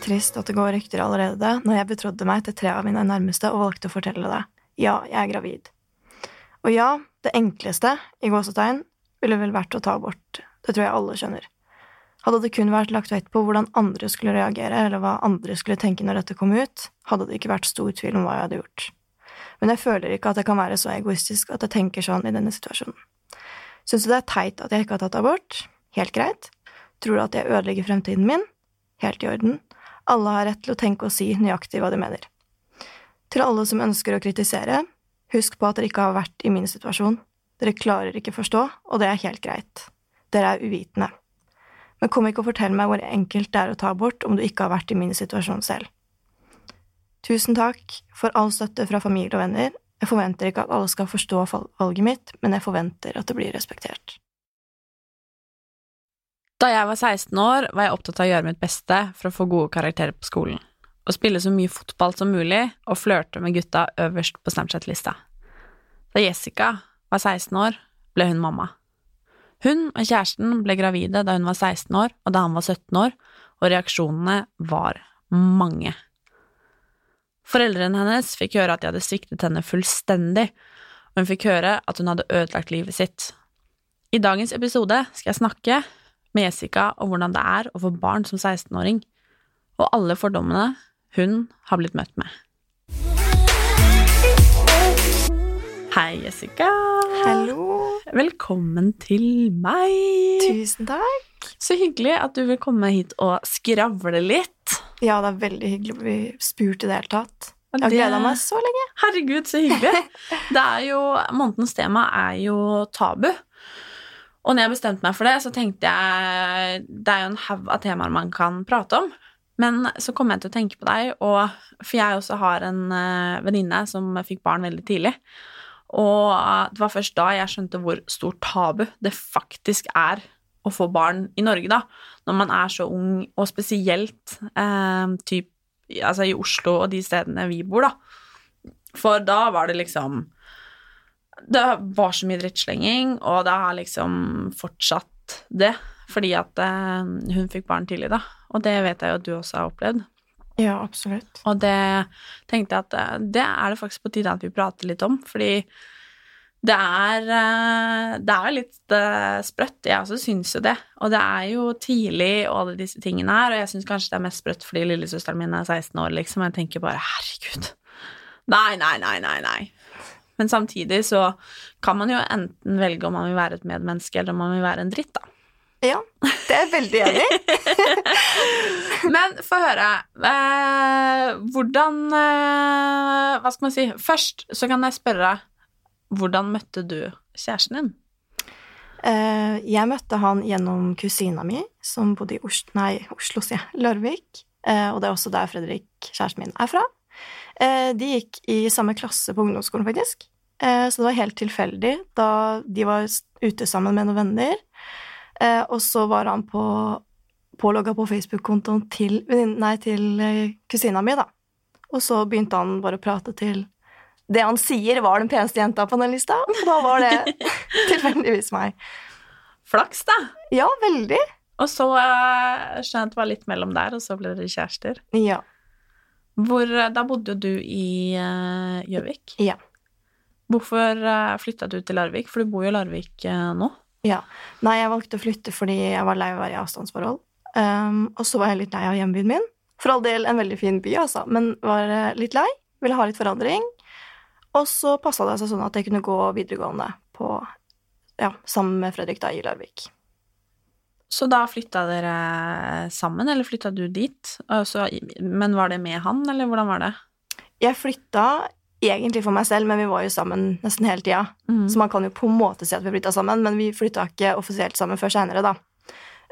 trist at det går rykter allerede når jeg betrodde meg til tre av mine nærmeste og valgte å fortelle det. Ja, jeg er gravid. Og ja, det enkleste, i gåsetegn, ville vel vært å ta abort. Det tror jeg alle skjønner. Hadde det kun vært lagt vekt på hvordan andre skulle reagere, eller hva andre skulle tenke når dette kom ut, hadde det ikke vært stor tvil om hva jeg hadde gjort. Men jeg føler ikke at jeg kan være så egoistisk at jeg tenker sånn i denne situasjonen. Syns du det er teit at jeg ikke har tatt abort? Helt greit. Tror du at jeg ødelegger fremtiden min? Helt i orden. Alle har rett til å tenke og si nøyaktig hva de mener. Til alle som ønsker å kritisere, husk på at dere ikke har vært i min situasjon. Dere klarer ikke forstå, og det er helt greit. Dere er uvitende. Men kom ikke og fortell meg hvor enkelt det er å ta abort om du ikke har vært i min situasjon selv. Tusen takk for all støtte fra familie og venner. Jeg forventer ikke at alle skal forstå valget mitt, men jeg forventer at det blir respektert. Da jeg var 16 år, var jeg opptatt av å gjøre mitt beste for å få gode karakterer på skolen, å spille så mye fotball som mulig og flørte med gutta øverst på Snapchat-lista. Da Jessica var 16 år, ble hun mamma. Hun og kjæresten ble gravide da hun var 16 år, og da han var 17 år, og reaksjonene var mange. Foreldrene hennes fikk høre at de hadde sviktet henne fullstendig, og hun fikk høre at hun hadde ødelagt livet sitt. I dagens episode skal jeg snakke med Jessica og hvordan det er å få barn som 16-åring, og alle fordommene hun har blitt møtt med. Hei, Jessica. Hallo. Velkommen til meg. Tusen takk. Så hyggelig at du vil komme hit og skravle litt. Ja, det er veldig hyggelig å bli spurt i det hele tatt. Jeg har gleda meg så lenge. Herregud, så hyggelig. Det er jo, Månedens tema er jo tabu. Og når jeg bestemte meg for det, så tenkte jeg Det er jo en haug av temaer man kan prate om. Men så kom jeg til å tenke på deg, og, for jeg også har en uh, venninne som fikk barn veldig tidlig. Og eh, det var først da jeg skjønte hvor stort tabu det faktisk er å få barn i Norge, da, når man er så ung, og spesielt eh, typ, altså i Oslo og de stedene vi bor, da. For da var det liksom Det var så mye drittslenging, og det har liksom fortsatt det, fordi at eh, hun fikk barn tidlig, da. Og det vet jeg jo at du også har opplevd. Ja, absolutt. Og det tenkte jeg at eh, det er det faktisk på tide at vi prater litt om, fordi det er, eh, det er litt sprøtt. Jeg også syns jo det. Og det er jo tidlig og alle disse tingene her, og jeg syns kanskje det er mest sprøtt fordi lillesøsteren min er 16 år, liksom, og jeg tenker bare herregud. Nei, nei, nei, nei, nei. Men samtidig så kan man jo enten velge om man vil være et medmenneske, eller om man vil være en dritt, da. Ja, det er jeg veldig enig i. Men få høre. Eh, hvordan eh, Hva skal man si? Først så kan jeg spørre hvordan møtte du kjæresten din? Eh, jeg møtte han gjennom kusina mi, som bodde i Oslo, nei, Oslo, sier jeg, Larvik. Eh, og det er også der Fredrik, kjæresten min, er fra. Eh, de gikk i samme klasse på ungdomsskolen, faktisk. Så det var helt tilfeldig da de var ute sammen med noen venner. Og så var han på pålogga på Facebook-kontoen til, nei, til kusina mi, da. Og så begynte han bare å prate til det han sier, var den peneste jenta på den lista, og da var det tilfeldigvis meg. Flaks, da. Ja, veldig. Og så skjønt var litt mellom der, og så ble dere kjærester. Ja. Hvor, eh, da bodde jo du i eh, Gjøvik. Uh, ja. Hvorfor uh, flytta du til Larvik? For du bor jo i Larvik uh, nå. Ja. Nei, jeg valgte å flytte fordi jeg var lei av å være i avstandsforhold. Um, og så var jeg litt lei av hjembyen min. For all del en veldig fin by, altså, men var litt lei. Ville ha litt forandring. Og så passa det seg sånn at jeg kunne gå videregående på, ja, sammen med Fredrik da, i Larvik. Så da flytta dere sammen, eller flytta du dit? Altså, men var det med han, eller hvordan var det? Jeg flytta egentlig for meg selv, men vi var jo sammen nesten hele tida. Mm. Så man kan jo på en måte si at vi flytta sammen, men vi flytta ikke offisielt sammen før seinere, da.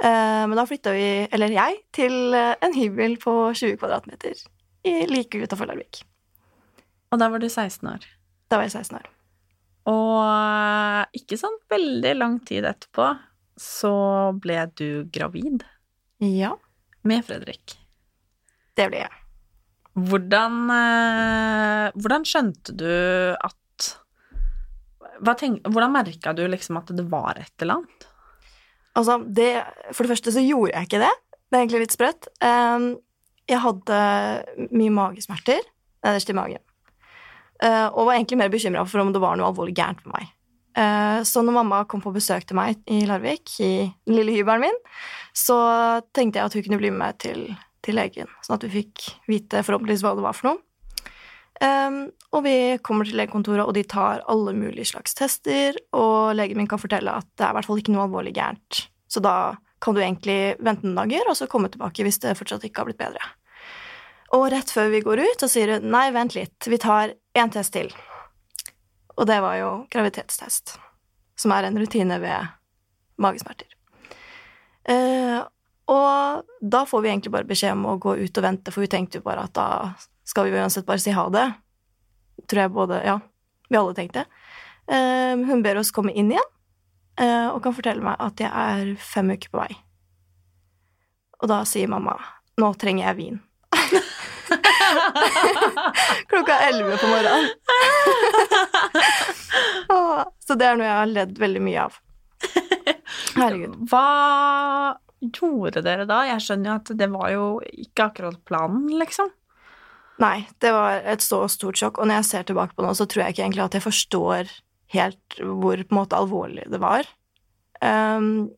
Eh, men da flytta vi, eller jeg, til en hybel på 20 kvadratmeter like utafor Larvik. Og da var du 16 år? Da var jeg 16 år. Og eh, ikke sånn veldig lang tid etterpå så ble du gravid. Ja. Med Fredrik. Det ble jeg. Hvordan, eh, hvordan skjønte du at tenk, Hvordan merka du liksom at det var et eller annet? Altså, det For det første så gjorde jeg ikke det. Det er egentlig litt sprøtt. Um, jeg hadde mye magesmerter nederst i magen. Eh, og var egentlig mer bekymra for om det var noe alvorlig gærent med meg. Eh, så når mamma kom på besøk til meg i Larvik, i den lille hybelen min, så tenkte jeg at hun kunne bli med meg til, til legen, sånn at vi fikk vite forhåpentligvis hva det var for noe. Um, og vi kommer til legekontoret, og de tar alle mulige slags tester, og legen min kan fortelle at det er i hvert fall ikke noe alvorlig gærent. Så da kan du egentlig vente noen dager, og så komme tilbake hvis det fortsatt ikke har blitt bedre. Og rett før vi går ut, så sier hun nei, vent litt, vi tar én test til. Og det var jo graviditetstest, som er en rutine ved magesmerter. Uh, og da får vi egentlig bare beskjed om å gå ut og vente, for vi tenkte jo bare at da skal vi uansett bare si ha det. Tror jeg både Ja, vi alle tenkte. Uh, hun ber oss komme inn igjen uh, og kan fortelle meg at jeg er fem uker på vei. Og da sier mamma nå trenger jeg vin. Klokka elleve på morgenen. Så det er noe jeg har ledd veldig mye av. Herregud. Hva gjorde dere da? Jeg skjønner jo at det var jo ikke akkurat planen, liksom. Nei, det var et så stort sjokk, og når jeg ser tilbake på det nå, så tror jeg ikke egentlig at jeg forstår helt hvor på en måte alvorlig det var. Um,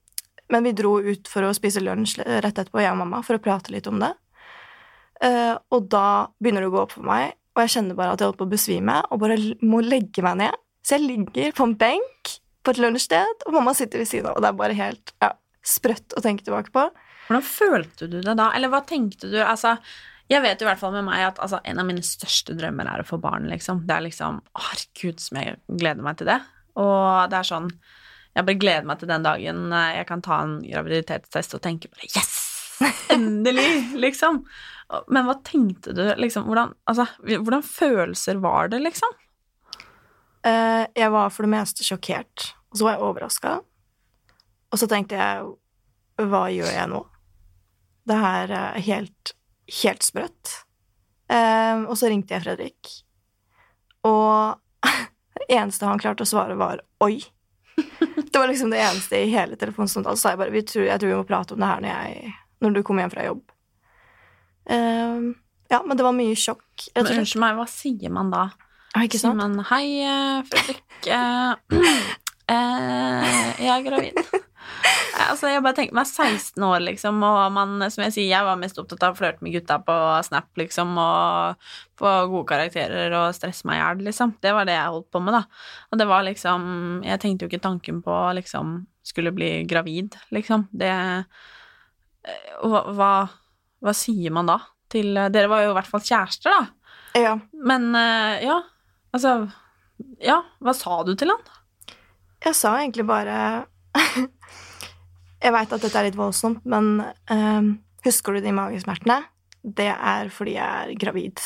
men vi dro ut for å spise lunsj rett etterpå, jeg og mamma, for å prate litt om det. Uh, og da begynner det å gå opp for meg, og jeg kjenner bare at jeg holder på å besvime, og bare må legge meg ned. Så jeg ligger på en benk på et lunsjsted, og mamma sitter ved siden av, og det er bare helt ja, sprøtt å tenke tilbake på. Hvordan følte du det da? Eller hva tenkte du? Altså, jeg vet i hvert fall med meg at altså, en av mine største drømmer er å få barn, liksom. Det er liksom Herregud, som jeg gleder meg til det. Og det er sånn Jeg bare gleder meg til den dagen jeg kan ta en graviditetstest og tenke bare Yes! Endelig! liksom. Men hva tenkte du, liksom? Hvordan, altså, hvordan følelser var det, liksom? Uh, jeg var for det meste sjokkert, og så var jeg overraska. Og så tenkte jeg hva gjør jeg nå? Det her er helt, helt sprøtt. Uh, og så ringte jeg Fredrik, og det eneste han klarte å svare, var 'oi'. Det var liksom det eneste i hele telefonsamtalen. Så sa jeg bare jeg tror, jeg tror vi må prate om det her når, jeg, når du kommer hjem fra jobb. Uh, ja, men det var mye sjokk. Men unnskyld meg, hva sier man da? Ah, ikke sant? Sier man 'hei, eh, Fredrik, eh, eh, jeg er gravid'. Altså, jeg bare tenker meg 16 år, liksom, og man, som jeg sier, jeg var mest opptatt av å flørte med gutta på Snap, liksom, og få gode karakterer og stresse meg i hjel, liksom. Det var det jeg holdt på med, da. Og det var liksom Jeg tenkte jo ikke tanken på liksom skulle bli gravid, liksom. Det hva, hva, hva sier man da til Dere var jo i hvert fall kjærester, da. Ja. Men ja, altså Ja, hva sa du til han? Jeg sa egentlig bare Jeg veit at dette er litt voldsomt, men uh, husker du de magesmertene? Det er fordi jeg er gravid.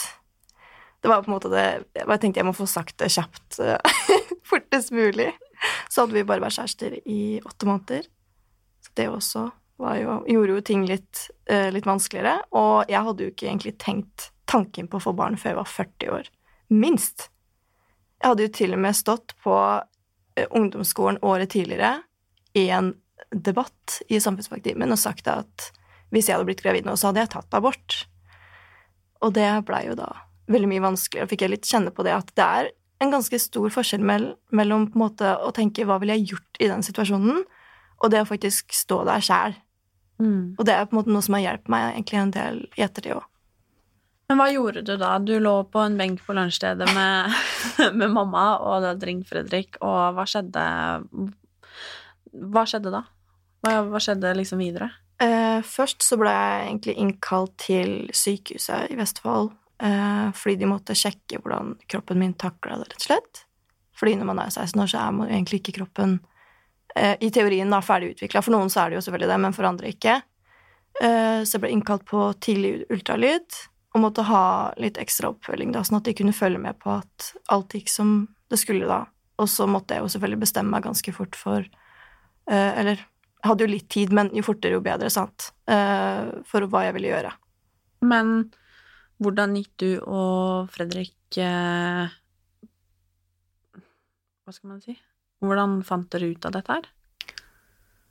Det var på en måte det Jeg tenkte jeg må få sagt det kjapt fortest mulig. Så hadde vi bare vært kjærester i åtte måneder. Så det også jo, gjorde jo ting litt, uh, litt vanskeligere. Og jeg hadde jo ikke egentlig tenkt tanken på å få barn før jeg var 40 år. Minst. Jeg hadde jo til og med stått på uh, ungdomsskolen året tidligere i en debatt i Samfunnsfagtimen og sagt at hvis jeg hadde blitt gravid nå, så hadde jeg tatt abort. Og det blei jo da veldig mye vanskeligere, og fikk jeg litt kjenne på det at det er en ganske stor forskjell mellom på en måte å tenke hva ville jeg gjort i den situasjonen, og det å faktisk stå der sjæl. Mm. Og det er på en måte noe som har hjulpet meg egentlig en del i ettertid òg. Men hva gjorde du da? Du lå på en benk på lunsjstedet med, med mamma, og du hadde ringt Fredrik, og hva skjedde? Hva skjedde da? Hva, hva skjedde liksom videre? Eh, først så ble jeg egentlig innkalt til sykehuset i Vestfold eh, fordi de måtte sjekke hvordan kroppen min takla det, rett og slett. Fordi når man er 16 år, så er man egentlig ikke kroppen eh, i teorien da ferdig utvikla. For noen så er det jo selvfølgelig det, men for andre ikke. Eh, så jeg ble innkalt på tidlig ultralyd og måtte ha litt ekstra oppfølging, da, sånn at de kunne følge med på at alt gikk som det skulle da. Og så måtte jeg jo selvfølgelig bestemme meg ganske fort for eh, Eller hadde jo litt tid, men jo fortere, jo bedre, sant, uh, for hva jeg ville gjøre. Men hvordan gikk du og Fredrik uh, Hva skal man si? Hvordan fant dere ut av dette her?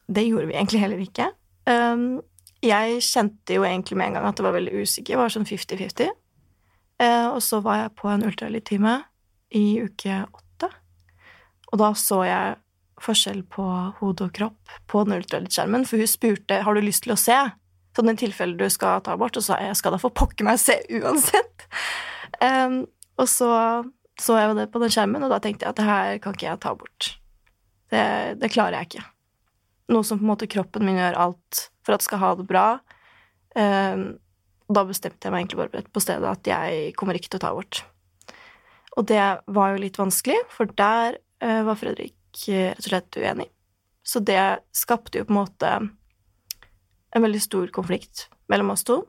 Det gjorde vi egentlig heller ikke. Um, jeg kjente jo egentlig med en gang at det var veldig usikker. Jeg var sånn 50-50. Eh, og så var jeg på en ultralydtime i uke åtte. Og da så jeg forskjell på hode og kropp på den ultralydskjermen, for hun spurte har du lyst til å se. Sånn i tilfelle du skal ta abort, og så sa jeg jeg skal da få pokker meg se uansett. Um, og så så jeg det på den skjermen, og da tenkte jeg at det her kan ikke jeg ta bort. Det, det klarer jeg ikke. Noe som på en måte kroppen min gjør alt for at skal ha det bra. Um, da bestemte jeg meg egentlig bare på stedet at jeg kommer ikke til å ta abort. Og det var jo litt vanskelig, for der uh, var Fredrik rett og slett uenig. Så det skapte jo på en måte en veldig stor konflikt mellom oss to.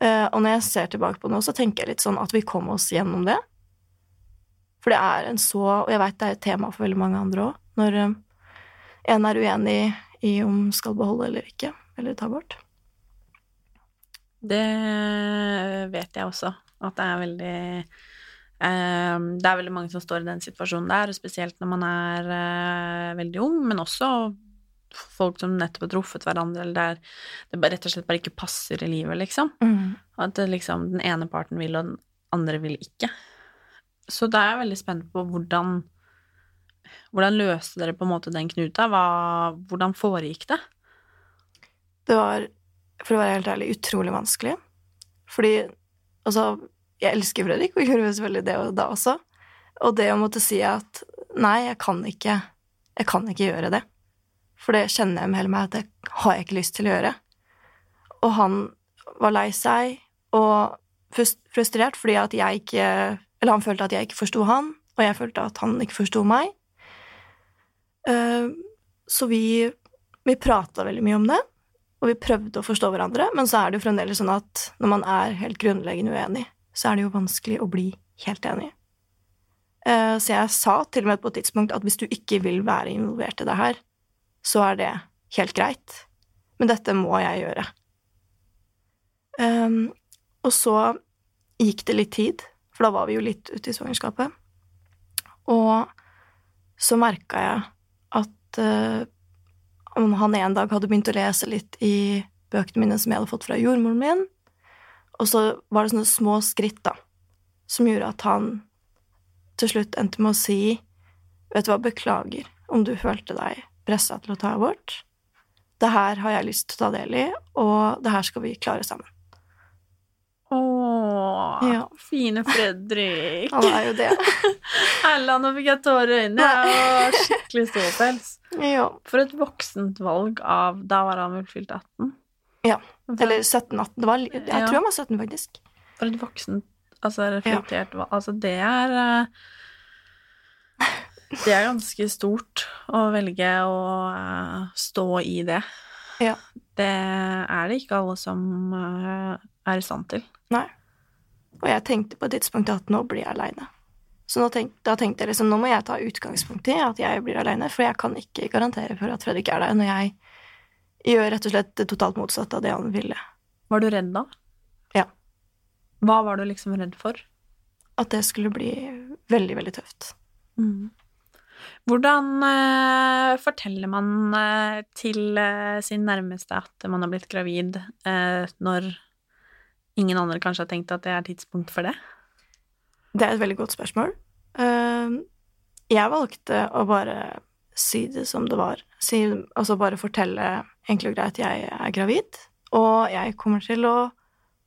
Uh, og når jeg ser tilbake på det nå, så tenker jeg litt sånn at vi kom oss gjennom det. For det er en så Og jeg veit det er et tema for veldig mange andre òg, når um, en er uenig i om skal beholde eller ikke, eller ta bort. Det vet jeg også, at det er veldig Det er veldig mange som står i den situasjonen der, og spesielt når man er uh, veldig ung, men også folk som nettopp har truffet hverandre, eller der det rett og slett bare ikke passer i livet, liksom. Mm. At liksom, den ene parten vil, og den andre vil ikke. Så da er jeg veldig spent på hvordan Hvordan løste dere på en måte den knuta? Hva, hvordan foregikk det? Det var, for å være helt ærlig, utrolig vanskelig. Fordi altså Jeg elsker Fredrik, og gjorde selvfølgelig det da også. Og det å måtte si at nei, jeg kan ikke Jeg kan ikke gjøre det. For det kjenner jeg med hele meg at det har jeg ikke lyst til å gjøre. Og han var lei seg og frustrert fordi at jeg ikke eller han følte at jeg ikke forsto han, og jeg følte at han ikke forsto meg. Eh, så vi, vi prata veldig mye om det, og vi prøvde å forstå hverandre, men så er det jo fremdeles sånn at når man er helt grunnleggende uenig, så er det jo vanskelig å bli helt enig. Eh, så jeg sa til og med på et tidspunkt at hvis du ikke vil være involvert i det her, så er det helt greit, men dette må jeg gjøre. Um, og så gikk det litt tid, for da var vi jo litt ute i svangerskapet. Og så merka jeg at om han en dag hadde begynt å lese litt i bøkene mine som jeg hadde fått fra jordmoren min, og så var det sånne små skritt, da, som gjorde at han til slutt endte med å si Vet du hva, beklager om du følte deg pressa til å ta abort. Det her har jeg lyst til å ta del i, og det her skal vi klare sammen. Åh, ja. fine Fredrik. Han er jo det. Hella, nå fikk jeg tårer i øynene. Og skikkelig ståpels. Ja. For et voksent valg av Da var han vel fylt 18? Ja. Eller 17-18. Jeg ja. tror han var 17, faktisk. For et voksent, altså reflektert ja. Altså, det er eh, Det er ganske stort å velge å eh, stå i det. Ja. Det er det ikke alle som eh, er i stand til. Nei. Og jeg tenkte på et tidspunkt at nå blir jeg aleine. Så tenk, da tenkte jeg liksom nå må jeg ta utgangspunkt i at jeg blir aleine, for jeg kan ikke garantere for at Fredrik er der når jeg gjør rett og slett det totalt motsatte av det han ville. Var du redd da? Ja. Hva var du liksom redd for? At det skulle bli veldig, veldig tøft. Mm. Hvordan eh, forteller man eh, til eh, sin nærmeste at man har blitt gravid, eh, når ingen andre kanskje har tenkt at det er tidspunkt for det? Det er et veldig godt spørsmål. Uh, jeg valgte å bare si det som det var. Si, altså bare fortelle enkelt og greit jeg er gravid, og jeg kommer til å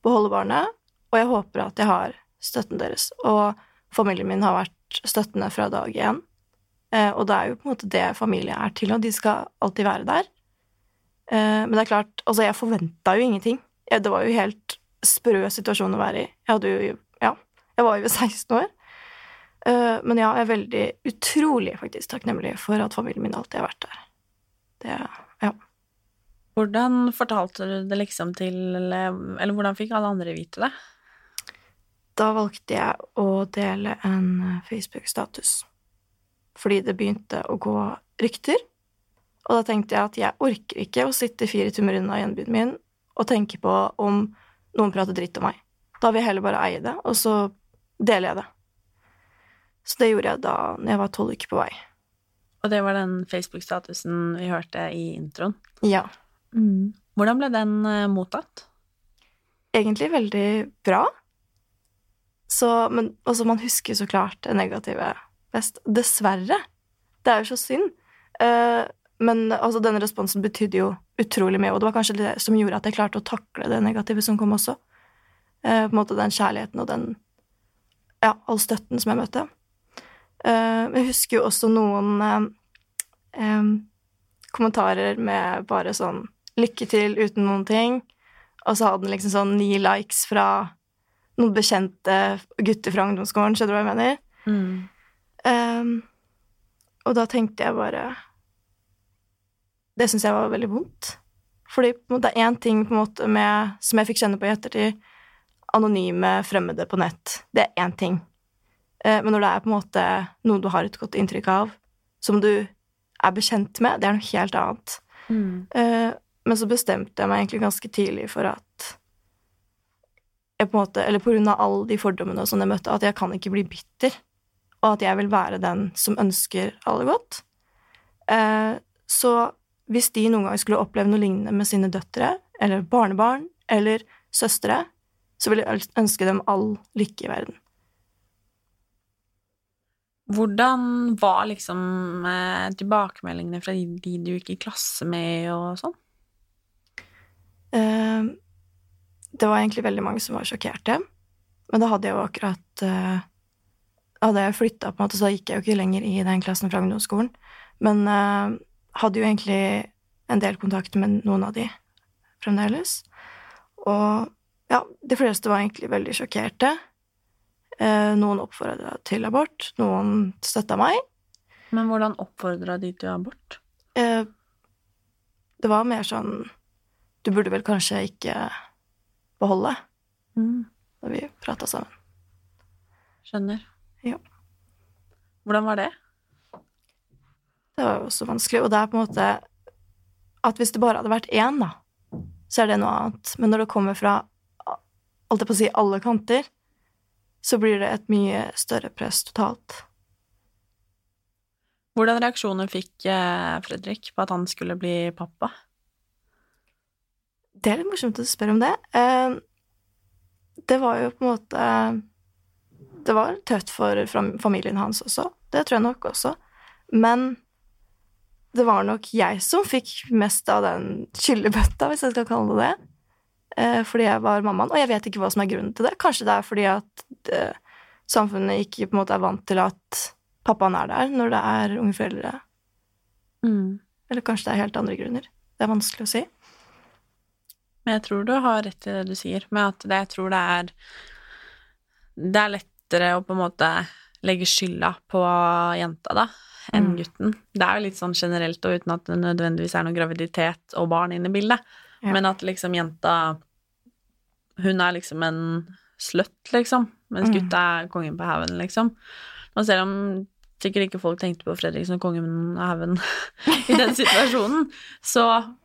beholde barnet, og jeg håper at jeg har støtten deres. Og familien min har vært støttende fra dag én. Eh, og det er jo på en måte det familie er til, og de skal alltid være der. Eh, men det er klart, altså, jeg forventa jo ingenting. Det var jo helt sprø situasjon å være i. Jeg hadde jo Ja, jeg var jo 16 år. Uh, men ja, jeg er veldig utrolig faktisk takknemlig for at familien min alltid har vært der. Det Ja. Hvordan fortalte du det liksom til Eller hvordan fikk alle andre vite det? Da valgte jeg å dele en Facebook-status. Fordi det begynte å gå rykter. Og da tenkte jeg at jeg orker ikke å sitte fire timer unna hjembyen min og tenke på om noen prater dritt om meg. Da vil jeg heller bare eie det, og så deler jeg det. Så det gjorde jeg da jeg var tolv uker på vei. Og det var den Facebook-statusen vi hørte i introen? Ja. Mm. Hvordan ble den eh, mottatt? Egentlig veldig bra. Så, men også man husker så klart det negative best. Dessverre. Det er jo så synd. Uh, men altså, denne responsen betydde jo utrolig mye, og det var kanskje det som gjorde at jeg klarte å takle det negative som kom også. Uh, på en måte den kjærligheten og den Ja, all støtten som jeg møtte. Uh, jeg husker jo også noen kommentarer med bare sånn 'lykke til' uten noen ting, og så hadde den liksom sånn ni likes fra noen bekjente gutter fra ungdomsskolen, skjønner du hva jeg mener? Mm. Um, og da tenkte jeg bare Det syns jeg var veldig vondt. Fordi det er én ting på en med, som jeg fikk kjenne på i ettertid Anonyme fremmede på nett. Det er én ting. Eh, men når det er på en måte noe du har et godt inntrykk av, som du er bekjent med, det er noe helt annet. Mm. Men så bestemte jeg meg egentlig ganske tidlig for at jeg på en måte, Eller på grunn av alle de fordommene og sånn jeg møtte, at jeg kan ikke bli bitter. Og at jeg vil være den som ønsker alle godt. Eh, så hvis de noen gang skulle oppleve noe lignende med sine døtre, eller barnebarn, eller søstre, så vil jeg ønske dem all lykke i verden. Hvordan var liksom eh, tilbakemeldingene fra de, de du gikk i klasse med og sånn? Eh, det var egentlig veldig mange som var sjokkerte, men da hadde jeg jo akkurat eh, Hadde jeg flytta, på en måte, så da gikk jeg jo ikke lenger i den klassen fra ungdomsskolen, men uh, hadde jo egentlig en del kontakt med noen av de fremdeles. Og ja, de fleste var egentlig veldig sjokkerte. Uh, noen oppfordra til abort, noen støtta meg. Men hvordan oppfordra de til abort? Uh, det var mer sånn Du burde vel kanskje ikke beholde, Mm. da vi prata sammen. Skjønner. Ja. Hvordan var det? Det var jo også vanskelig, og det er på en måte At hvis det bare hadde vært én, da, så er det noe annet. Men når det kommer fra alt jeg på å si, alle kanter, så blir det et mye større press totalt. Hvordan reaksjoner fikk eh, Fredrik på at han skulle bli pappa? Det er litt morsomt at du spør om det. Eh, Det var jo på en måte Det var tøft for familien hans også. Det tror jeg nok også. Men det var nok jeg som fikk mest av den kyllebøtta, hvis jeg skal kalle det det. Eh, Fordi jeg var mammaen. Og jeg vet ikke hva som er grunnen til det. Kanskje det er fordi at det, samfunnet ikke på en måte er vant til at pappaen er der når det er unge foreldre. Mm. Eller kanskje det er helt andre grunner. Det er vanskelig å si. Men jeg tror du har rett i det du sier, med at det, jeg tror det er Det er lettere å på en måte legge skylda på jenta, da, enn Mm. gutten. Det er jo litt sånn generelt, og uten at det nødvendigvis er noe graviditet og barn inne i bildet, Ja. men at liksom jenta Hun er liksom en slutt, liksom, mens Mm. gutta er kongen på haugen, liksom. Og selv om sikkert ikke folk tenkte på Fredrik som kongen av haugen i den situasjonen, så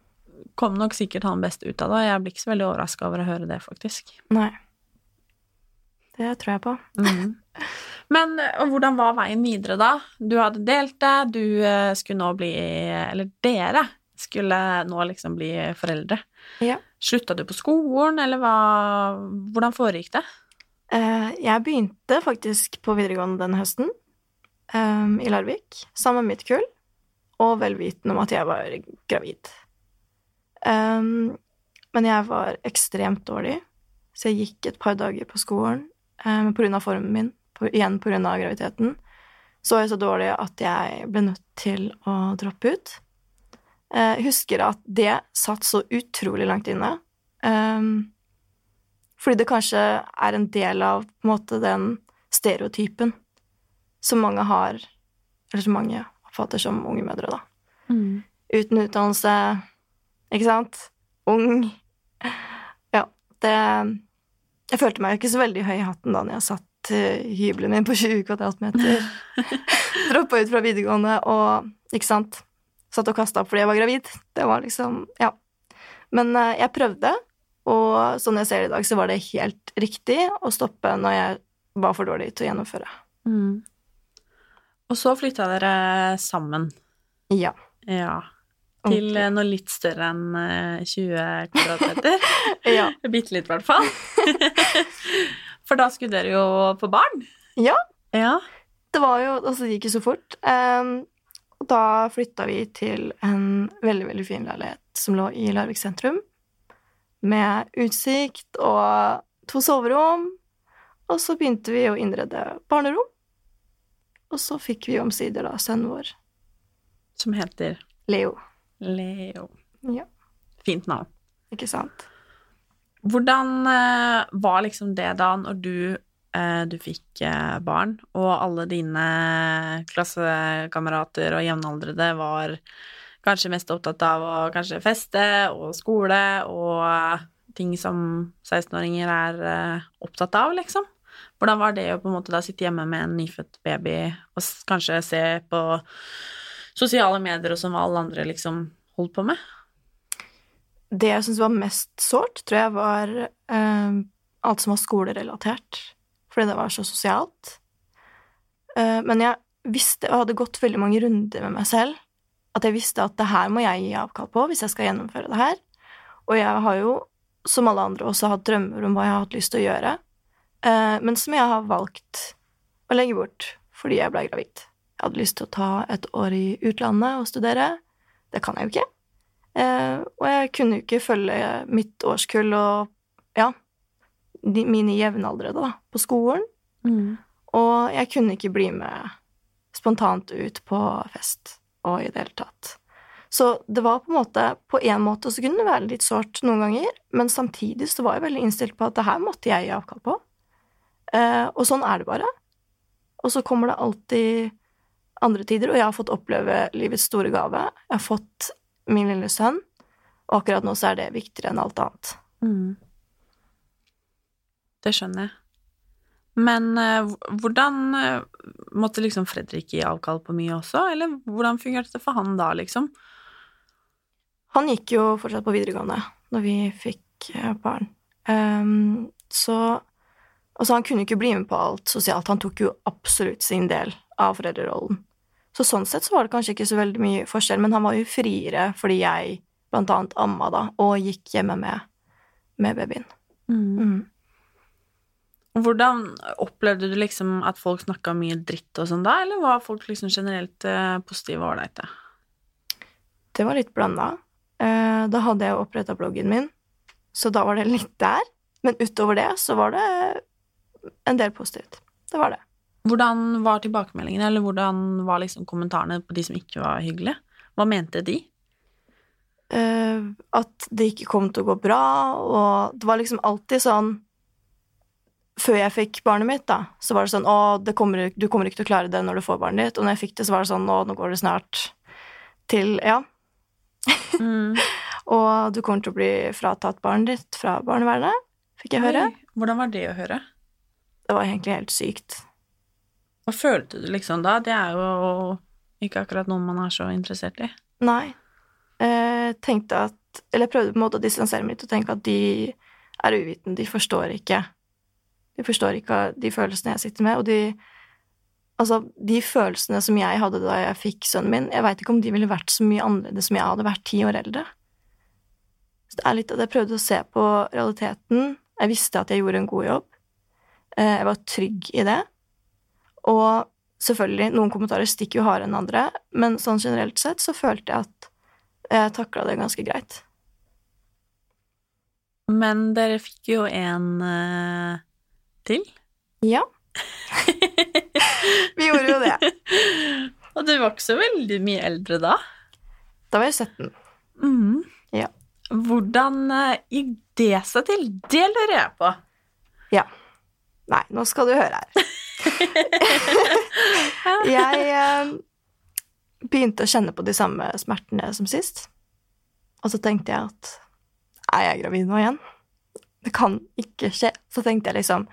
kom nok sikkert han best ut av det, og jeg blir ikke så veldig overraska over å høre det, faktisk. Nei. Det tror jeg på. Mm. Men eh, hvordan var veien videre, da? Du hadde delt det, du eh, skulle nå bli Eller dere skulle nå liksom bli foreldre. Ja. Slutta du på skolen, eller hva Hvordan foregikk det? Eh, jeg begynte faktisk på videregående den høsten, i Larvik, sammen med mitt kull, og vel vitende om at jeg var gravid. Em, men jeg var ekstremt dårlig, så jeg gikk et par dager på skolen, eh, men på grunn av formen min, på, igjen av graviditeten, så var jeg så dårlig at jeg ble nødt til å droppe ut. Eh, Jeg husker at det satt så utrolig langt inne. Um, fordi det kanskje er en del av på en måte den stereotypen som mange har, eller som mange oppfatter som unge mødre, da. Uten utdannelse, ikke sant? Ung. Ja, det Jeg følte meg jo ikke så veldig høy i hatten da når jeg satt i hybelen min på 20 kvadratmeter. Droppa ut fra videregående og, ikke sant, satt og kasta opp fordi jeg var gravid. Det var liksom Ja. Men eh, jeg prøvde, og sånn jeg ser det i dag, så var det helt riktig å stoppe når jeg var for dårlig til å gjennomføre. Og så flytta dere sammen. Ja. Ja. Til eh, noe litt større enn eh, 20 kvadratmeter. Ja. Bitte litt, i hvert fall. For da skulle dere jo få barn. Ja. Ja. Det var jo Altså, det gikk jo så fort. Og da flytta vi til en veldig, veldig fin leilighet som lå i Larvik sentrum. Med utsikt og to soverom. Og så begynte vi å innrede barnerom. Og så fikk vi omsider da sønnen vår, Som heter Leo. Leo. Ja, Fint navn. ikke sant? Hvordan eh, var liksom det da, når du, eh, du fikk eh, barn, og alle dine klassekamerater og jevnaldrende var kanskje mest opptatt av å kanskje feste og skole og ting som 16-åringer er opptatt av, liksom? Hvordan var det å på en måte da sitte hjemme med en nyfødt baby og kanskje se på sosiale medier og som alle andre liksom holdt på med? Det jeg syns var mest sårt, tror jeg var eh, alt som var skolerelatert. Fordi det var så sosialt. Eh, men jeg visste, og hadde gått veldig mange runder med meg selv, at jeg visste at det her må jeg gi avkall på hvis jeg skal gjennomføre det her. Og jeg har jo, som alle andre, også hatt drømmer om hva jeg har hatt lyst til å gjøre, eh, men som jeg har valgt å legge bort fordi jeg ble gravid. Jeg hadde lyst til å ta et år i utlandet og studere. Det kan jeg jo ikke. Eh, og jeg kunne jo ikke følge mitt årskull og ja, de, mine jevnaldrende da, på skolen. Og jeg kunne ikke bli med spontant ut på fest og i det hele tatt. Så det var på en måte På en måte så kunne det være litt sårt noen ganger, men samtidig så var jeg veldig innstilt på at det her måtte jeg gi avkall på. Eh, og sånn er det bare. Og så kommer det alltid andre tider, og jeg har fått oppleve livets store gave. Jeg har fått min lille sønn, og akkurat nå så er det viktigere enn alt annet. Mm. Det skjønner jeg. Men eh, hvordan eh, Måtte liksom Fredrik gi avkall på mye også, eller hvordan fungerte det for han da, liksom? Han gikk jo fortsatt på videregående når vi fikk eh, barn. Um, så Altså, han kunne ikke bli med på alt sosialt. Han tok jo absolutt sin del av foreldrerollen. Så sånn sett så var det kanskje ikke så veldig mye forskjell, men han var jo friere fordi jeg blant annet amma da, og gikk hjemme med, med babyen. Mm. Hvordan opplevde du liksom at folk snakka mye dritt og sånn da, eller var folk liksom generelt eh, positive og ålreite? Det var litt blanda. Eh, da hadde jeg oppretta bloggen min, så da var det litt der. Men utover det så var det en del positivt. Det var det. Hvordan var tilbakemeldingene, eller hvordan var liksom kommentarene på de som ikke var hyggelige? Hva mente de? Uh, at det ikke kom til å gå bra, og det var liksom alltid sånn Før jeg fikk barnet mitt, da, så var det sånn Å, det kommer, du kommer ikke til å klare det når du får barnet ditt. Og når jeg fikk det, så var det sånn Å, nå går det snart til Ja. Mm. Og du kommer til å bli fratatt barnet ditt fra barnevernet, fikk jeg høre. Oi, Hvordan var det å høre? Det var egentlig helt sykt. Hva følte du liksom da? Det er jo ikke akkurat noe man er så interessert i. Nei. Eh, tenkte at Eller jeg prøvde på en måte å distansere meg litt og tenke at de er uvitende. De forstår ikke De forstår ikke de følelsene jeg sitter med, og de Altså, de følelsene som jeg hadde da jeg fikk sønnen min, jeg veit ikke om de ville vært så mye annerledes som jeg hadde vært ti år eldre. Så det er litt at jeg prøvde å se på realiteten. Jeg visste at jeg gjorde en god jobb. Eh, Jeg var trygg i det. Og selvfølgelig, noen kommentarer stikker jo hardere enn andre, men sånn generelt sett så følte jeg at jeg takla det ganske greit. Men dere fikk jo en uh, til. Ja. Vi gjorde jo det. Og du var ikke så veldig mye eldre da. Da var jeg 17. Mm. Ja. Hvordan eh, gikk det seg til? Det lurer jeg på. Nei, nå skal du høre her. jeg eh, begynte å kjenne på de samme smertene som sist. Og så tenkte jeg at er jeg gravid nå igjen? Det kan ikke skje. Så tenkte jeg liksom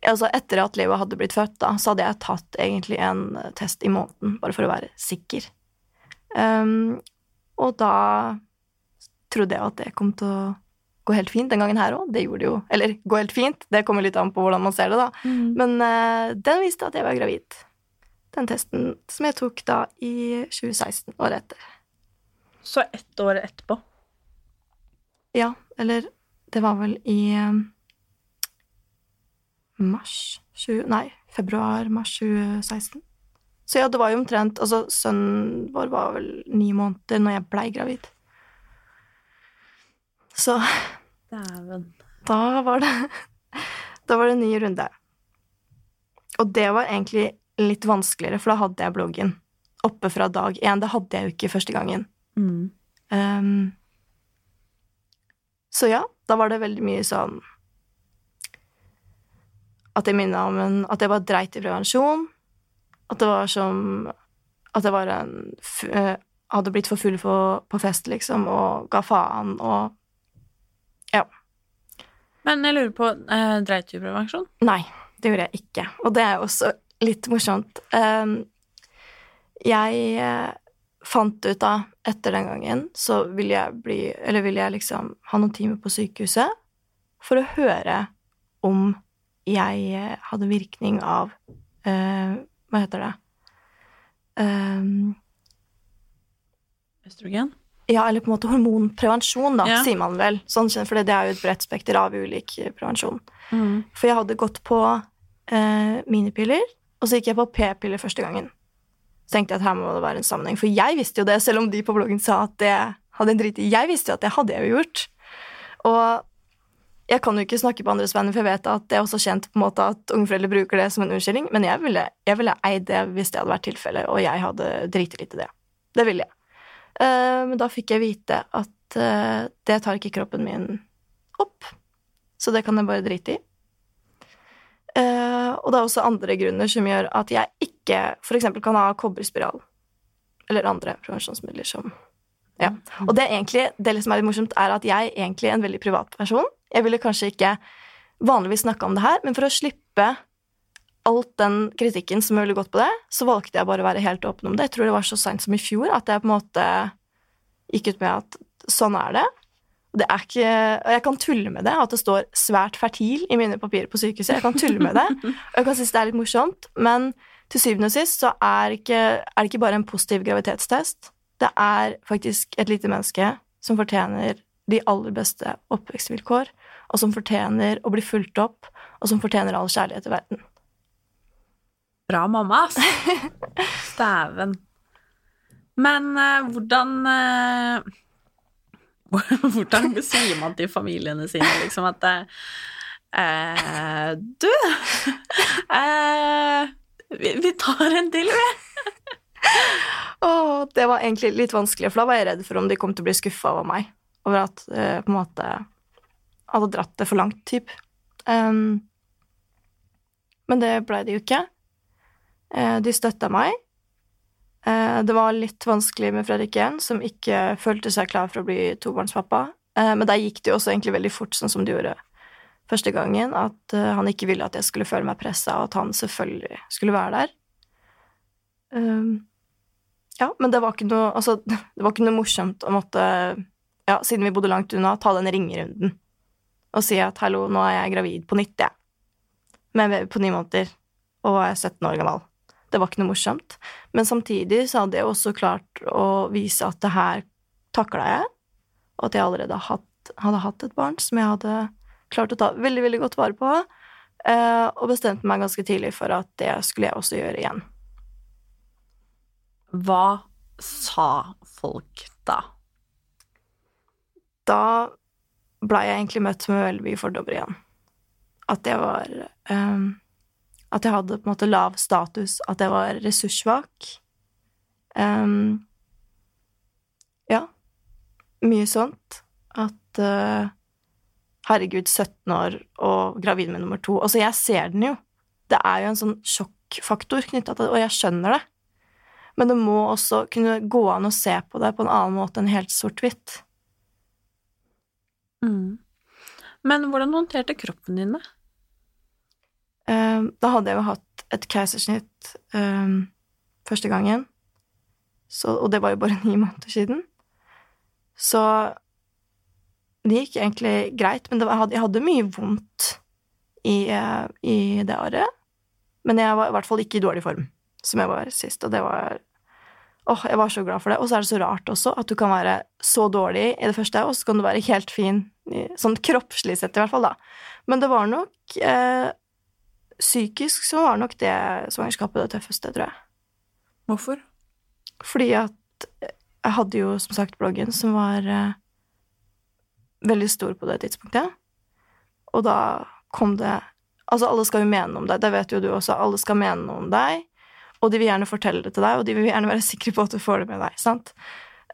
Altså, etter at livet hadde blitt født, da, så hadde jeg tatt egentlig en test i måneden, bare for å være sikker. Um, og da trodde jeg at det kom til å gå helt fint den gangen her òg. Det gjorde det jo. Eller gå helt fint, det kommer litt an på hvordan man ser det, da. Mm. Men uh, den viste at jeg var gravid. Den testen som jeg tok da i 2016, året etter. Så ett år etterpå. Ja, eller det var vel i eh, mars 20, Nei, februar-mars 2016. Så ja, det var jo omtrent Altså, sønnen vår var vel ni måneder når jeg blei gravid. Så Dæven. da var det Da var det en ny runde. Og det var egentlig litt vanskeligere, for da hadde jeg bloggen oppe fra dag én. Det hadde jeg jo ikke første gangen. Mm. Um, så ja, da var det veldig mye sånn At jeg minna om en At jeg bare dreit i prevensjon. At det var som At jeg var en eh, Hadde blitt for full for, på fest, liksom, og ga faen og Men jeg lurer på, eh, dreit du i prevensjon? Nei, det gjorde jeg ikke. Og det er også litt morsomt. Ehm, jeg eh, fant ut da, etter den gangen, så ville jeg bli Eller ville jeg liksom ha noen timer på sykehuset for å høre om jeg eh, hadde virkning av eh, Hva heter det? Um, Østrogen? Ja, eller på en måte hormonprevensjon, da, Ja. sier man vel. Sånn, for det er jo et bredt spekter av ulik prevensjon. Mm. For jeg hadde gått på eh, minipiller, og så gikk jeg på p-piller første gangen. Så tenkte jeg at her må det være en sammenheng, for jeg visste jo det, selv om de på bloggen sa at det hadde en drit i. Jeg visste jo at det hadde jeg jo gjort. Og jeg kan jo ikke snakke på andres vegne, for jeg vet at det er også kjent på en måte at unge foreldre bruker det som en unnskyldning, men jeg ville, jeg ville eid det hvis det hadde vært tilfellet, og jeg hadde driti litt i det. Det ville jeg. Eh, men da fikk jeg vite at eh, det tar ikke kroppen min opp, så det kan jeg bare drite i. Eh, og det er også andre grunner som gjør at jeg ikke f.eks. kan ha kobberspiral. Eller andre prevensjonsmidler som Ja. Og det egentlig, det som er litt morsomt, er at jeg er en veldig privat person. Jeg ville kanskje ikke vanligvis snakke om det her, men for å slippe alt den kritikken som ville gått på det, så valgte jeg bare å være helt åpen om det. Jeg tror det var så seint som i fjor at jeg på en måte gikk ut med at sånn er det. Det er ikke, og jeg kan tulle med det, at det står 'svært fertil' i mine papirer på sykehuset. Jeg kan tulle med det, og jeg kan synes det er litt morsomt, men til syvende og sist så er, ikke, er det ikke bare en positiv graviditetstest. Det er faktisk et lite menneske som fortjener de aller beste oppvekstvilkår, og som fortjener å bli fulgt opp, og som fortjener all kjærlighet i verden. Bra mamma, altså. Dæven. Men uh, hvordan uh, Hvordan sier man til familiene sine liksom at uh, Du, vi, vi tar en til, vi. oh, det var egentlig litt vanskelig, for da var jeg redd for om de kom til å bli skuffa over meg. Over at eh, på en måte hadde dratt det for langt, type. Um, men det blei det jo ikke. Eh, de støtta meg. Eh, det var litt vanskelig med Fredrik igjen, som ikke følte seg klar for å bli tobarnspappa. Eh, men der gikk det jo også egentlig veldig fort, sånn som det gjorde første gangen, at han ikke ville at jeg skulle føle meg pressa, og at han selvfølgelig skulle være der. Ja, men det var ikke noe Altså, det var ikke noe morsomt å måtte, ja, siden vi bodde langt unna, ta den ringerunden og si at 'hallo, nå er jeg gravid på nytt', jeg. Med en baby på ni måneder, og er 17 år gammel. Det var ikke noe morsomt. Men samtidig så hadde jeg også klart å vise at det her takla jeg, og at jeg allerede hatt, hadde hatt et barn som jeg hadde klart å ta veldig, veldig godt vare på, eh, og bestemte meg ganske tidlig for at det skulle jeg også gjøre igjen. Hva sa folk da? da blei jeg egentlig møtt med veldig mye fordommer igjen. At jeg var ehm, At jeg hadde på en måte lav status, at jeg var ressurssvak. Um, ja. Mye sånt. At uh, Herregud, 17 år og gravid med nummer to. Altså, jeg ser den jo. Det er jo en sånn sjokkfaktor knytta til det, og jeg skjønner det. Men det må også kunne gå an å se på det på en annen måte enn helt sort-hvitt. Mm. Men hvordan håndterte kroppen din det? Eh, da hadde jeg jo hatt et keisersnitt um, første gangen, så, og det var jo bare ni måneder siden. Så det gikk egentlig greit, men var, jeg, hadde, mye vondt i, eh, i, det året. Men jeg var i hvert fall ikke i dårlig form, som jeg var sist, og det var Åh, jeg var så glad for det. Og så er det så rart også at du kan være så dårlig i det første, og så kan du være helt fin, sånn kroppslig sett i hvert fall, da. Men det var nok eh, Psykisk så var nok det svangerskapet det tøffeste, tror jeg. Hvorfor? Fordi at jeg hadde jo som sagt bloggen som var eh, veldig stor på det tidspunktet. Og da kom det Altså, alle skal jo mene noe om deg, det vet jo du også. Alle skal mene noe om deg, og de vil gjerne fortelle det til deg, og de vil gjerne være sikre på at du får det med deg, sant?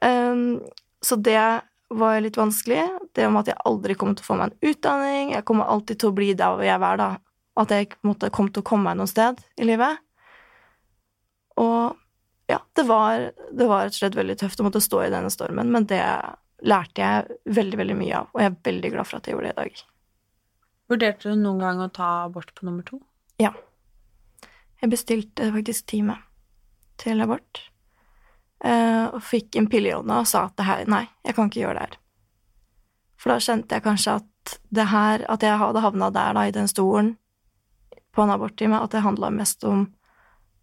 Um, så det var litt vanskelig. Det om at jeg aldri kommer til å få meg en utdanning, jeg kommer alltid til å bli der hvor jeg er da. At jeg måtte måte kom til å komme meg noe sted i livet. Og ja, det var, det var rett og slett veldig tøft å måtte stå i denne stormen, men det lærte jeg veldig, veldig mye av, og jeg er veldig glad for at jeg gjorde det i dag. Vurderte du noen gang å ta abort på nummer to? Ja. Jeg bestilte faktisk time til abort, eh, og fikk en pille i hånda og sa at det her, nei, jeg kan ikke gjøre det her. For da kjente jeg kanskje at det her, at jeg hadde havna der da, i den stolen på en aborttime, at det handla mest om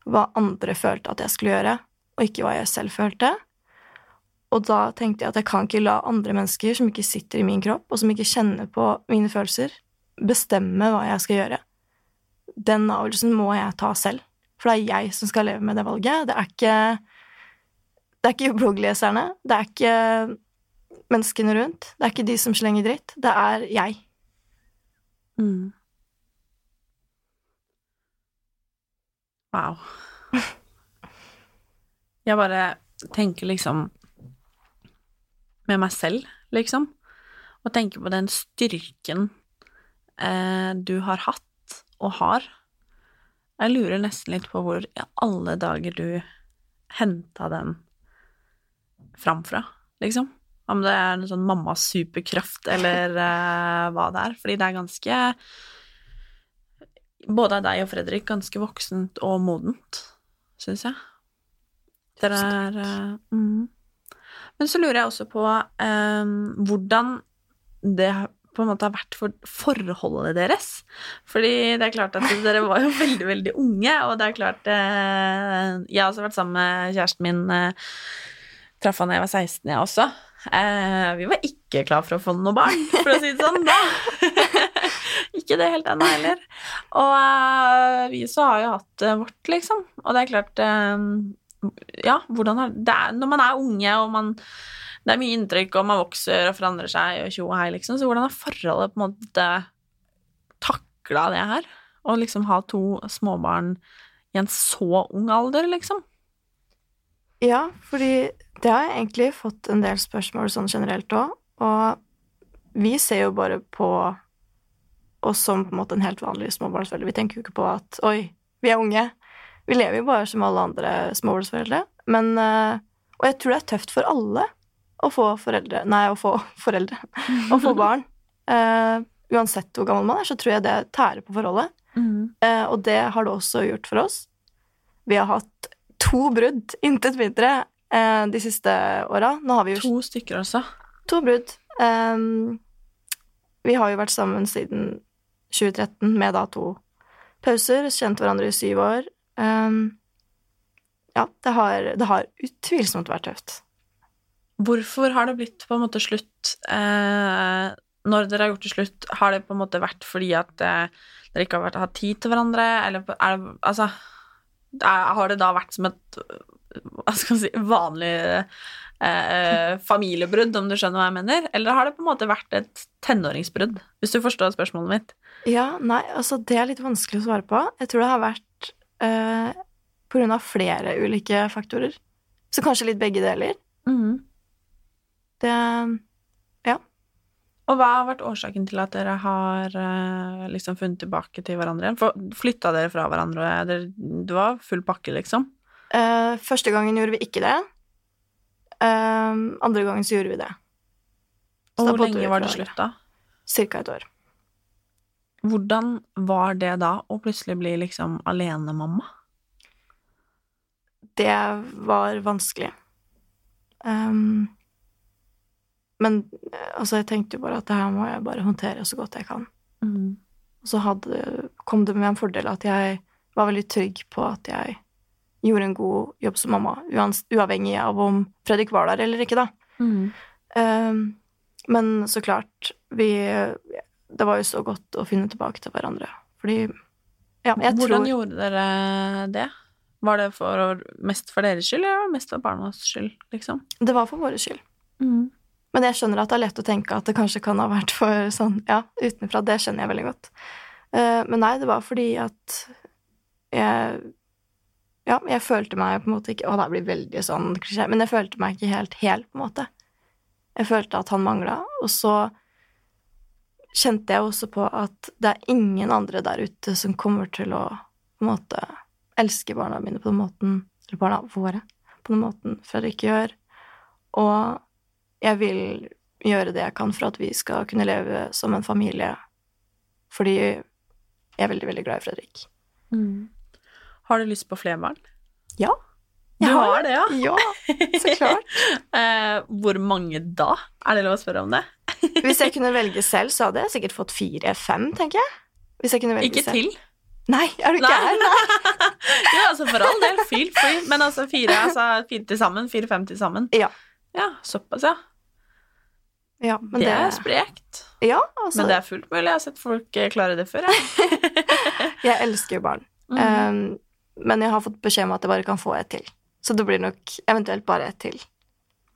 hva andre følte at jeg skulle gjøre, og ikke hva jeg selv følte. Og da tenkte jeg at jeg kan ikke la andre mennesker som ikke sitter i min kropp, og som ikke kjenner på mine følelser, bestemme hva jeg skal gjøre. Den avgjørelsen må jeg ta selv, for det er jeg som skal leve med det valget. Det er ikke Det er ikke bloggleserne, det er ikke menneskene rundt, det er ikke de som slenger dritt, det er jeg. Mm. Wow. Jeg bare tenker liksom med meg selv, liksom, og tenker på den styrken eh, du har hatt og har. Jeg lurer nesten litt på hvor i alle dager du henta den fram fra, liksom. Om det er en sånn mammas superkraft, eller eh, hva det er. Fordi det er ganske Både av deg og Fredrik ganske voksent og modent, syns jeg. Dere er uh, mm. Men så lurer jeg også på eh, hvordan det på en måte har vært for forholdet deres. Fordi det er klart at dere var jo veldig, veldig unge, og det er klart uh, Jeg har også vært sammen med kjæresten min Uh, Traff han da jeg var 16, jeg også. Uh, vi var ikke klar for å få noe barn, for å si det sånn, da. ikke det helt ennå heller. Og uh, vi så har jo hatt uh, vårt, liksom. Og det er klart eh, Ja, hvordan har er, Når man er unge, og man det er mye inntrykk, og man vokser og forandrer seg, og tjo og hei, liksom. Så hvordan har forholdet på en måte takla det her? Å liksom ha to småbarn i en så ung alder, liksom? Ja, fordi det har jeg egentlig fått en del spørsmål sånn generelt òg, og vi ser jo bare på oss som på en måte en helt vanlig småbarnsforeldre. Vi tenker jo ikke på at oi, vi er unge. Vi lever jo bare som alle andre småbarnsforeldre. Men eh, Og jeg tror det er tøft for alle å få foreldre Nei, å få foreldre. Å få barn. Uh, uansett hvor gammel man er, så tror jeg det tærer på forholdet. Eh, og det har det også gjort for oss. Vi har hatt to brudd, intet mindre, uh, de siste åra. Nå har vi jo To stykker altså? to brudd. Vi har jo vært sammen siden 2013 med da to pauser, kjent hverandre i syv år. Um, ja, det har, det har utvilsomt vært tøft. Hvorfor har det blitt på en måte slutt eh, Når dere har gjort det slutt, har det på en måte vært fordi at eh, dere ikke har vært, hatt tid til hverandre, eller er det Altså er, Har det da vært som et hva skal man si, vanlig eh, familiebrudd, om du skjønner hva jeg mener? Eller har det på en måte vært et tenåringsbrudd, hvis du forstår spørsmålet mitt? Ja, nei, altså det er litt vanskelig å svare på. Jeg tror det har vært eh, på grunn av flere ulike faktorer. Så kanskje litt begge deler. Det Ja. Og hva har vært årsaken til at dere har eh, liksom funnet tilbake til hverandre igjen? For Flytta dere fra hverandre? det var full pakke, liksom? Eh, første gangen gjorde vi ikke det. Uh, andre gangen så gjorde vi det. Så Og hvor lenge var det slutt, da? Cirka et år. Hvordan var det da å plutselig bli liksom alenemamma? Det var vanskelig. Um, men altså, jeg tenkte jo bare at det her må jeg bare håndtere så godt jeg kan. Mm. Og så hadde, kom det med en fordel at jeg var veldig trygg på at jeg gjorde en god jobb som mamma, uavhengig av om Fredrik var der eller ikke, da. Mm. Um, men så klart, vi Det var jo så godt å finne tilbake til hverandre. Fordi Ja, jeg Hvordan tror gjorde dere det? Var det for, mest for deres skyld, eller mest for barnas skyld, liksom? det var for våre skyld. Men jeg skjønner at det er lett å tenke at det kanskje kan ha vært for sånn Ja, utenfra. Det skjønner jeg veldig godt. Uh, men nei, det var fordi at jeg Ja, jeg følte meg på en måte ikke Å, det blir veldig sånn klisjé, men jeg følte meg ikke helt hel, på en måte. Jeg følte at han mangla, og så kjente jeg også på at det er ingen andre der ute som kommer til å på en måte elske barna mine på den måten Eller barna våre på den måten Fredrik gjør. Og jeg vil gjøre det jeg kan for at vi skal kunne leve som en familie, fordi jeg er veldig, veldig glad i Fredrik. Mm. Har du lyst på flere barn? Ja. Du Jeg har det, ja? Ja, så klart. Eh, hvor mange da? Er det lov å spørre om det? Hvis jeg kunne velge selv, så hadde jeg sikkert fått fire-fem, tenker jeg. Hvis jeg kunne velge Ikke selv. til? Nei, er du gæren? Ja, altså for all del, feel free. Men altså fire, altså fire til sammen. Fire-fem til sammen. Ja. Ja, såpass, ja. Ja, men det, det, er sprekt. Ja, altså, Men det er fullt mulig. Jeg har sett folk eh, klare det før. Jeg. jeg elsker jo barn. Mm. Um, men jeg har fått beskjed om at jeg bare kan få et til. Så det blir nok eventuelt bare et til.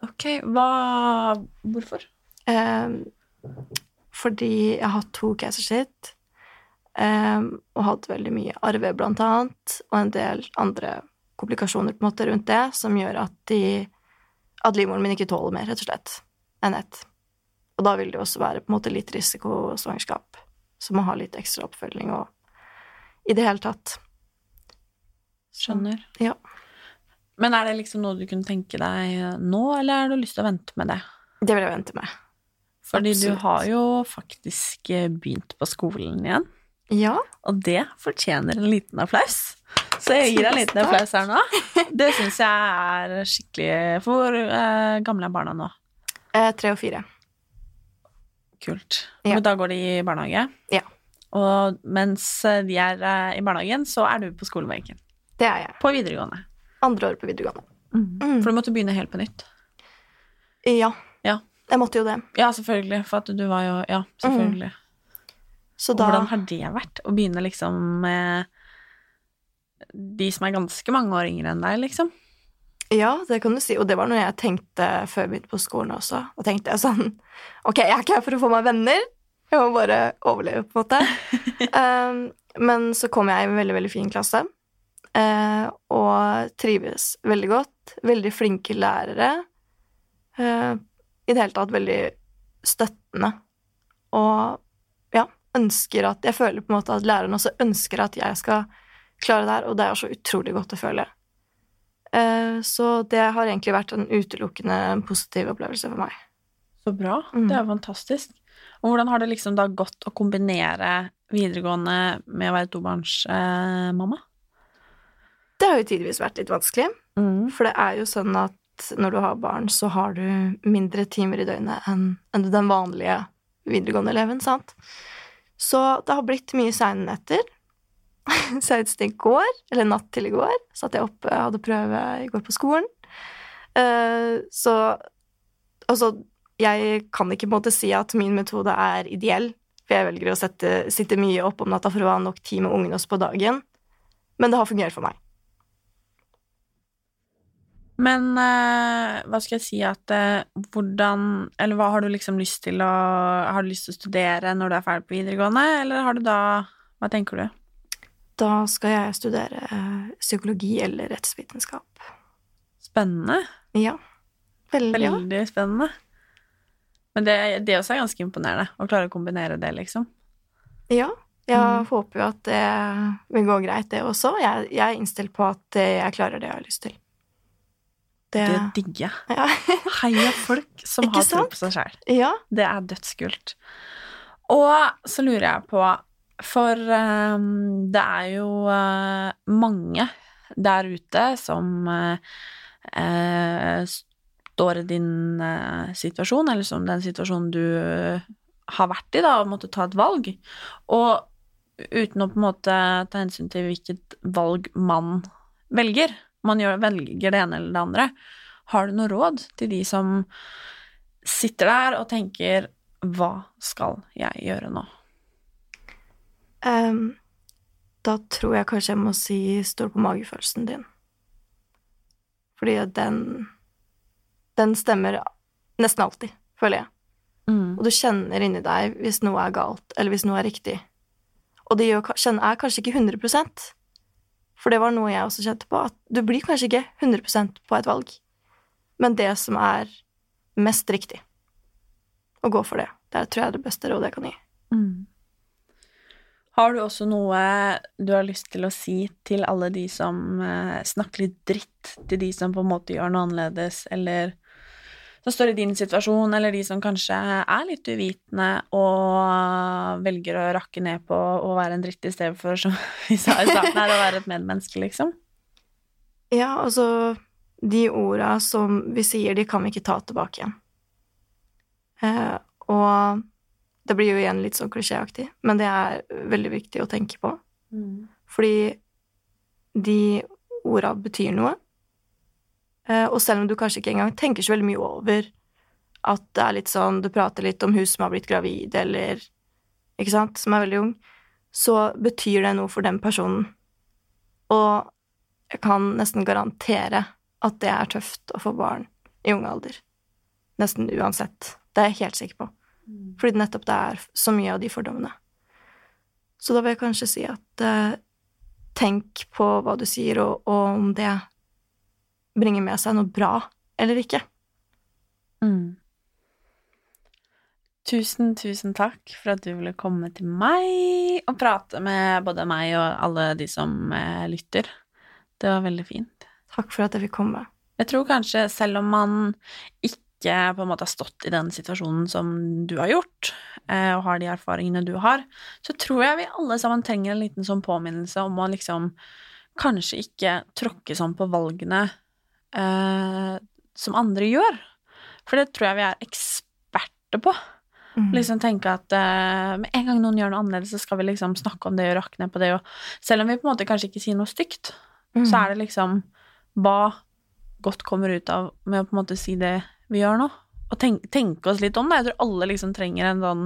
ok, hva Hvorfor? Um, fordi jeg har hatt to keisersnitt, um, og hatt veldig mye arve, blant annet, og en del andre komplikasjoner på en måte rundt det, som gjør at, de, at livmoren min ikke tåler mer, rett og slett, enn ett. Og da vil det også være på en måte litt risikosvangerskap, så må ha litt ekstra oppfølging og i det hele tatt. Skjønner. Ja. Men er det liksom noe du kunne tenke deg nå, eller har du lyst til å vente med det? Det vil jeg vente med. Fordi Absolutt. du har jo faktisk eh, begynt på skolen igjen, Ja, og det fortjener en liten applaus. Så jeg gir deg en liten applaus her nå. Det syns jeg er skikkelig For hvor eh, gamle er barna nå? eh, tre og fire. Kult. Ja. Men da går de i barnehage? Ja. Og mens de er eh, i barnehagen, så er du på skolebenken. Det er jeg. På videregående. Andre året på videregående. Mm. For du måtte begynne helt på nytt. Ja. Ja. Jeg måtte jo det. Ja, selvfølgelig. For at du var jo Ja, selvfølgelig. Så Og hvordan har det vært? Å begynne liksom med de som er ganske mange år yngre enn deg, liksom? Ja, det kan du si. Og det var noe jeg tenkte før jeg begynte på skolen også. Da tenkte jeg sånn Ok, jeg er ikke her for å få meg venner. Jeg må bare overleve, på en måte. um, men så kom jeg i en veldig, veldig fin klasse. Eh, og trives veldig godt. Veldig flinke lærere. Eh, I det hele tatt veldig støttende. Og ja, ønsker at Jeg føler på en måte at læreren også ønsker at jeg skal klare det her, og det er så utrolig godt å føle. Eh, Så det har egentlig vært en utelukkende positiv opplevelse for meg. Så bra. Mm. Det er fantastisk. Og hvordan har det liksom da gått å kombinere videregående med å være tobarnsmamma? Det har jo tidvis vært litt vanskelig, for det er jo sånn at når du har barn, så har du mindre timer i døgnet enn den vanlige videregående eleven, sant? Så det har blitt mye seine netter. Senest i går, eller natt til i går, satt jeg oppe, hadde prøve i går på skolen. Uh, Så altså, jeg kan ikke på en måte si at min metode er ideell, for jeg velger å sette, sitte mye opp om natta for å ha nok tid med ungene også på dagen. Men det har fungert for meg. Men uh, hva skal jeg si at uh, hvordan Eller hva har du liksom lyst til å Har du lyst til å studere når du er ferdig på videregående, eller har du da Hva tenker du? Da skal jeg studere eh, psykologi eller rettsvitenskap. Spennende. Ja. Veldig. Veldig spennende. Men det, det også er ganske imponerende, å klare å kombinere det, liksom. ja. Jeg Mm. håper jo at det vil gå greit, det også. Jeg, jeg er innstilt på at jeg klarer det jeg har lyst til. Det, Det digger jeg. ja. Heia folk som har tro på seg sjæl. ja. Det er dødskult. Og så lurer jeg på For um, det er jo uh, mange der ute som uh, står i din situasjon, eller som den situasjonen du har vært i, da, og måtte ta et valg. Og uten å på en måte ta hensyn til hvilket valg man velger, man gjør, velger det ene eller det andre. Har du noe råd til de som sitter der og tenker hva skal jeg gjøre nå? Um, da tror jeg kanskje jeg må si stol på magefølelsen din. Fordi den Den stemmer nesten alltid, føler jeg. Mm. Og du kjenner inni deg hvis noe er galt, eller hvis noe er riktig. Og det er kanskje ikke 100 for det var noe jeg også kjente på, at du blir kanskje ikke 100% på et valg, men det som er mest riktig, å gå for det. Det tror jeg er det beste rådet jeg kan gi. Mm. Har du også noe du har lyst til å si til alle de som eh, snakker litt dritt til de som på en måte gjør noe annerledes, eller som står i din situasjon, eller de som kanskje er litt uvitende og velger å rakke ned på å være en dritt for, som vi sa i starten her, å være et medmenneske, liksom? Ja, altså De orda som vi sier, de kan vi ikke ta tilbake igjen. Eh, og det blir jo igjen litt sånn klisjéaktig, men det er veldig viktig å tenke på. Fordi de orda betyr noe. Eh, og selv om du kanskje ikke engang tenker så veldig mye over at det er litt sånn Du prater litt om hun som har blitt gravid, eller Ikke sant? Som er veldig ung. Så betyr det noe for den personen. Og jeg kan nesten garantere at det er tøft å få barn i ung alder. Nesten uansett. Det er jeg helt sikker på. Fordi nettopp det er så mye av de fordommene. Så da vil jeg kanskje si at eh, tenk på hva du sier, og, og om det bringer med seg noe bra eller ikke. Mm. Tusen, tusen takk for at du ville komme til meg og prate med både meg og alle de som eh, lytter. Det var veldig fint. Takk for at jeg fikk komme. Jeg tror kanskje, selv om man ikke på en måte har stått i den situasjonen som du har gjort, eh, og har de erfaringene du har, så tror jeg vi alle sammen trenger en liten sånn påminnelse om å liksom kanskje ikke tråkke sånn på valgene eh, som andre gjør. For det tror jeg vi er eksperter på. Mm. Liksom tenke at eh, med en gang noen gjør noe annerledes, så skal vi liksom snakke om det og rakke ned på det. Og selv om vi på en måte kanskje ikke sier noe stygt, Mm. så er det liksom hva godt kommer ut av med å på en måte si det vi gjør nå. Og tenk, tenke oss litt om det. Jeg tror alle liksom trenger en sånn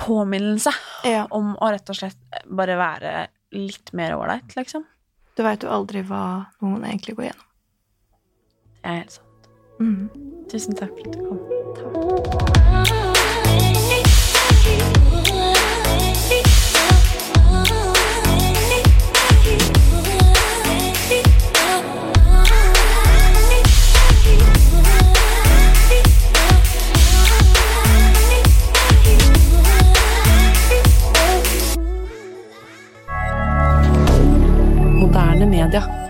påminnelse Ja, om å rett og slett bare være litt mer ålreit, liksom. Du veit jo aldri hva noen egentlig går gjennom. Det er helt sant. Mm. Tusen takk for at du kom. Takk. moderne media.